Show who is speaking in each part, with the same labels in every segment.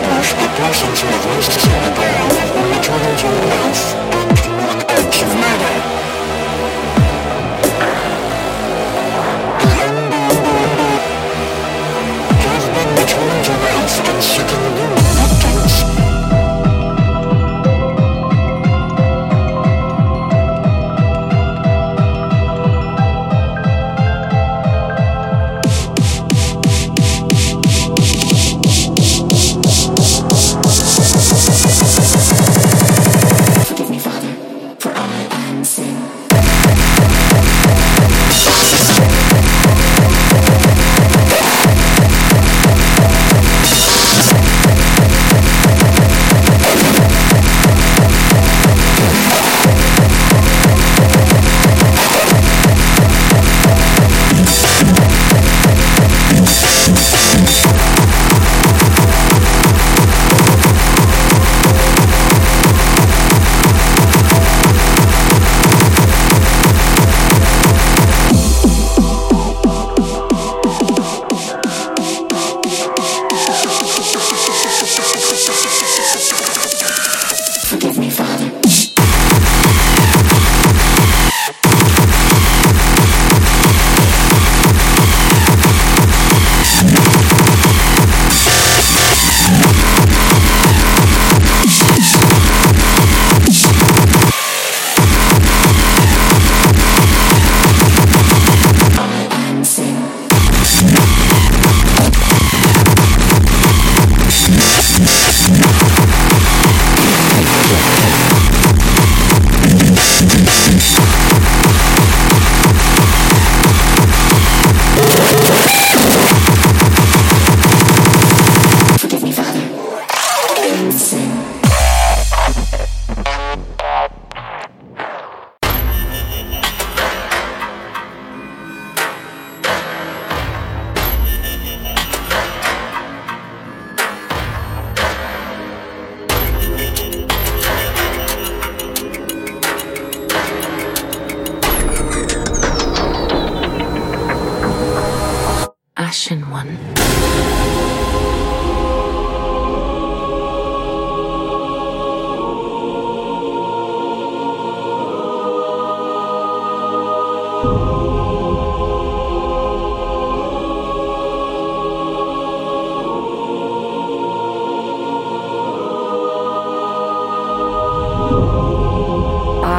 Speaker 1: darkness, the passing to the voices of the return to life.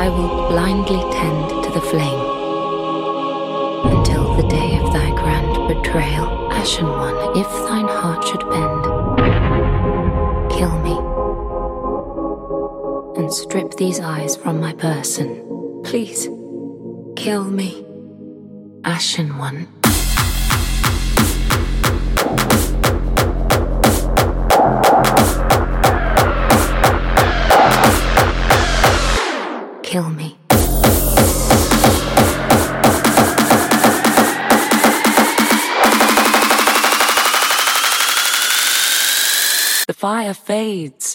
Speaker 2: I will blindly tend to the flame until the day of thy grand betrayal. Ashen one, if thine heart should bend, kill me and strip these eyes from my person, please kill me, Ashen One. Kill me. The fire fades.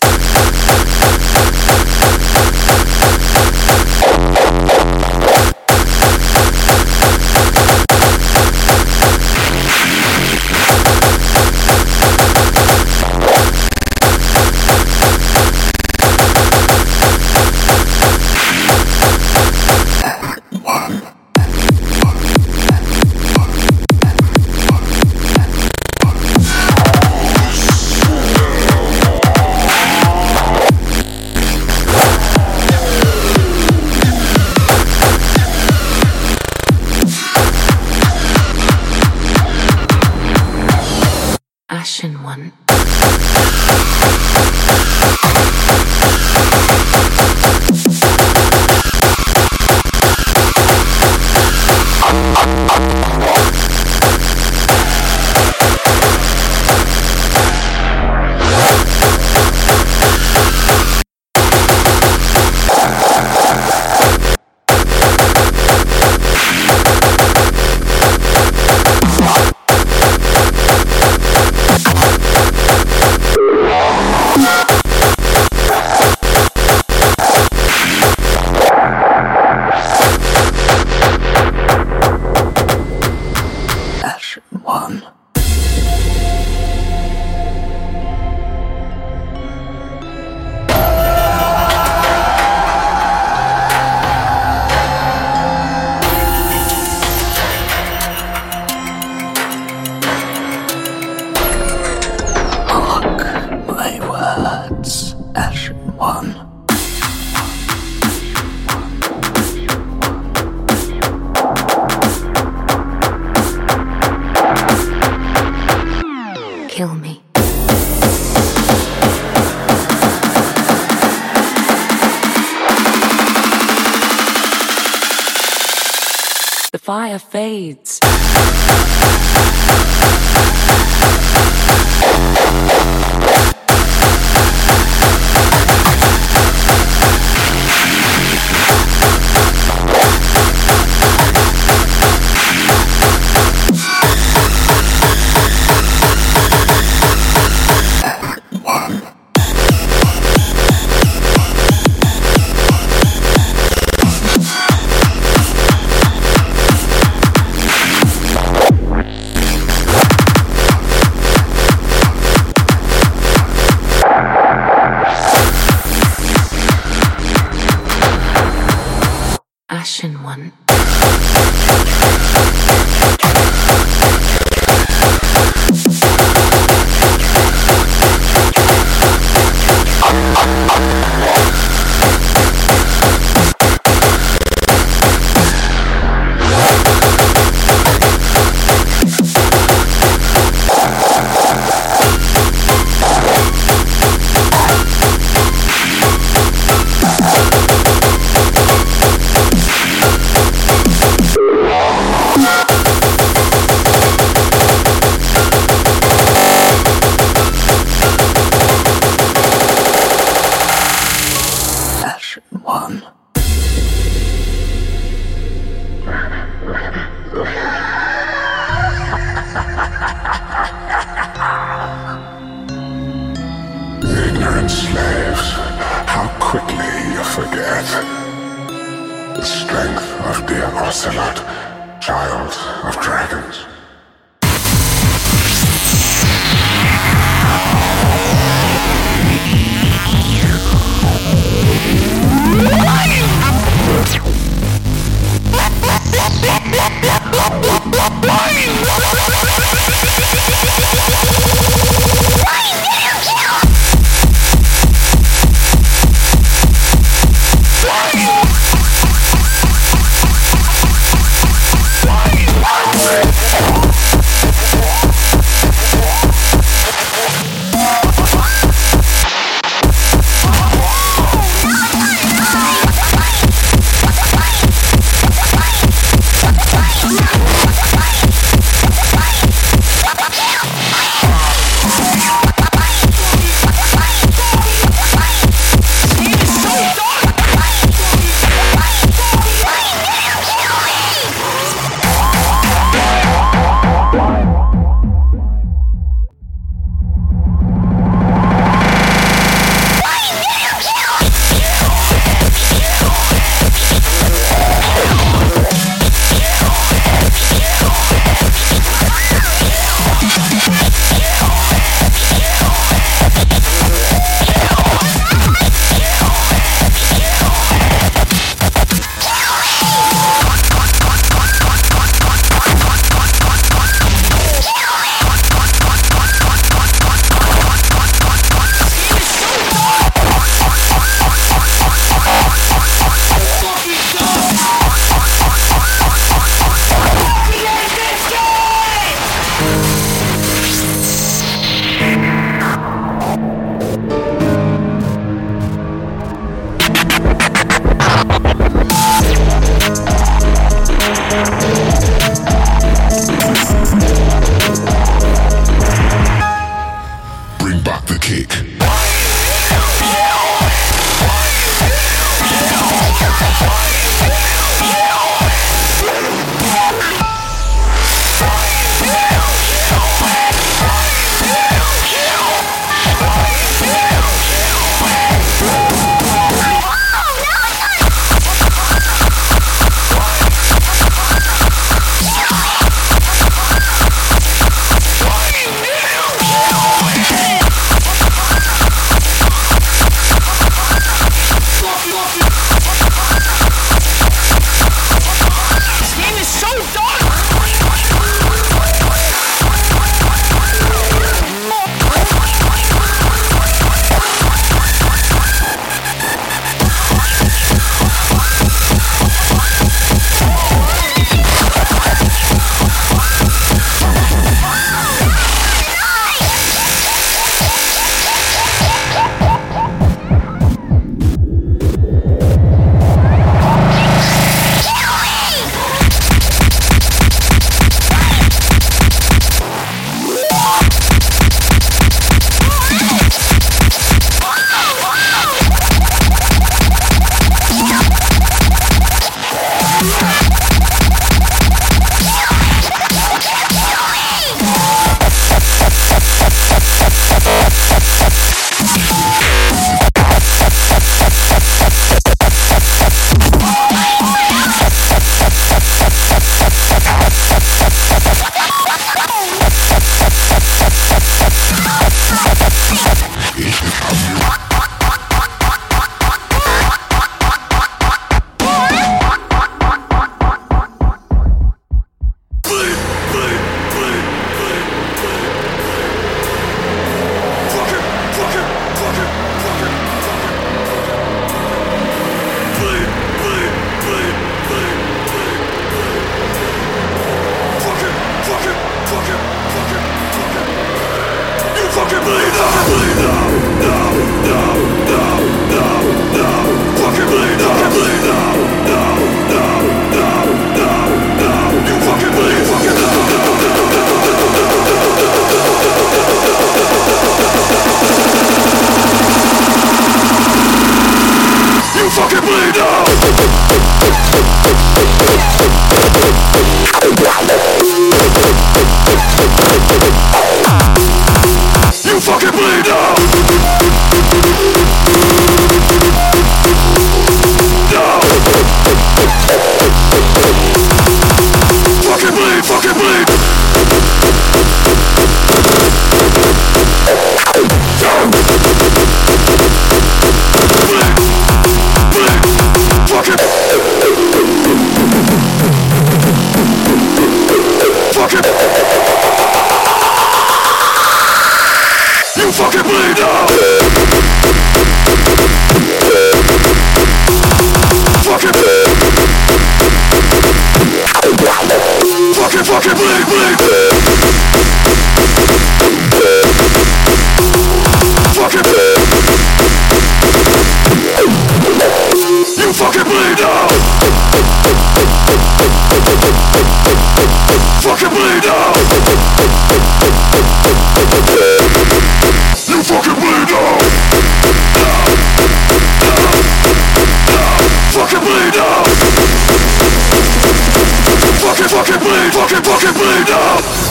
Speaker 3: Fucking bleed, fucking fucking bleed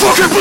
Speaker 3: now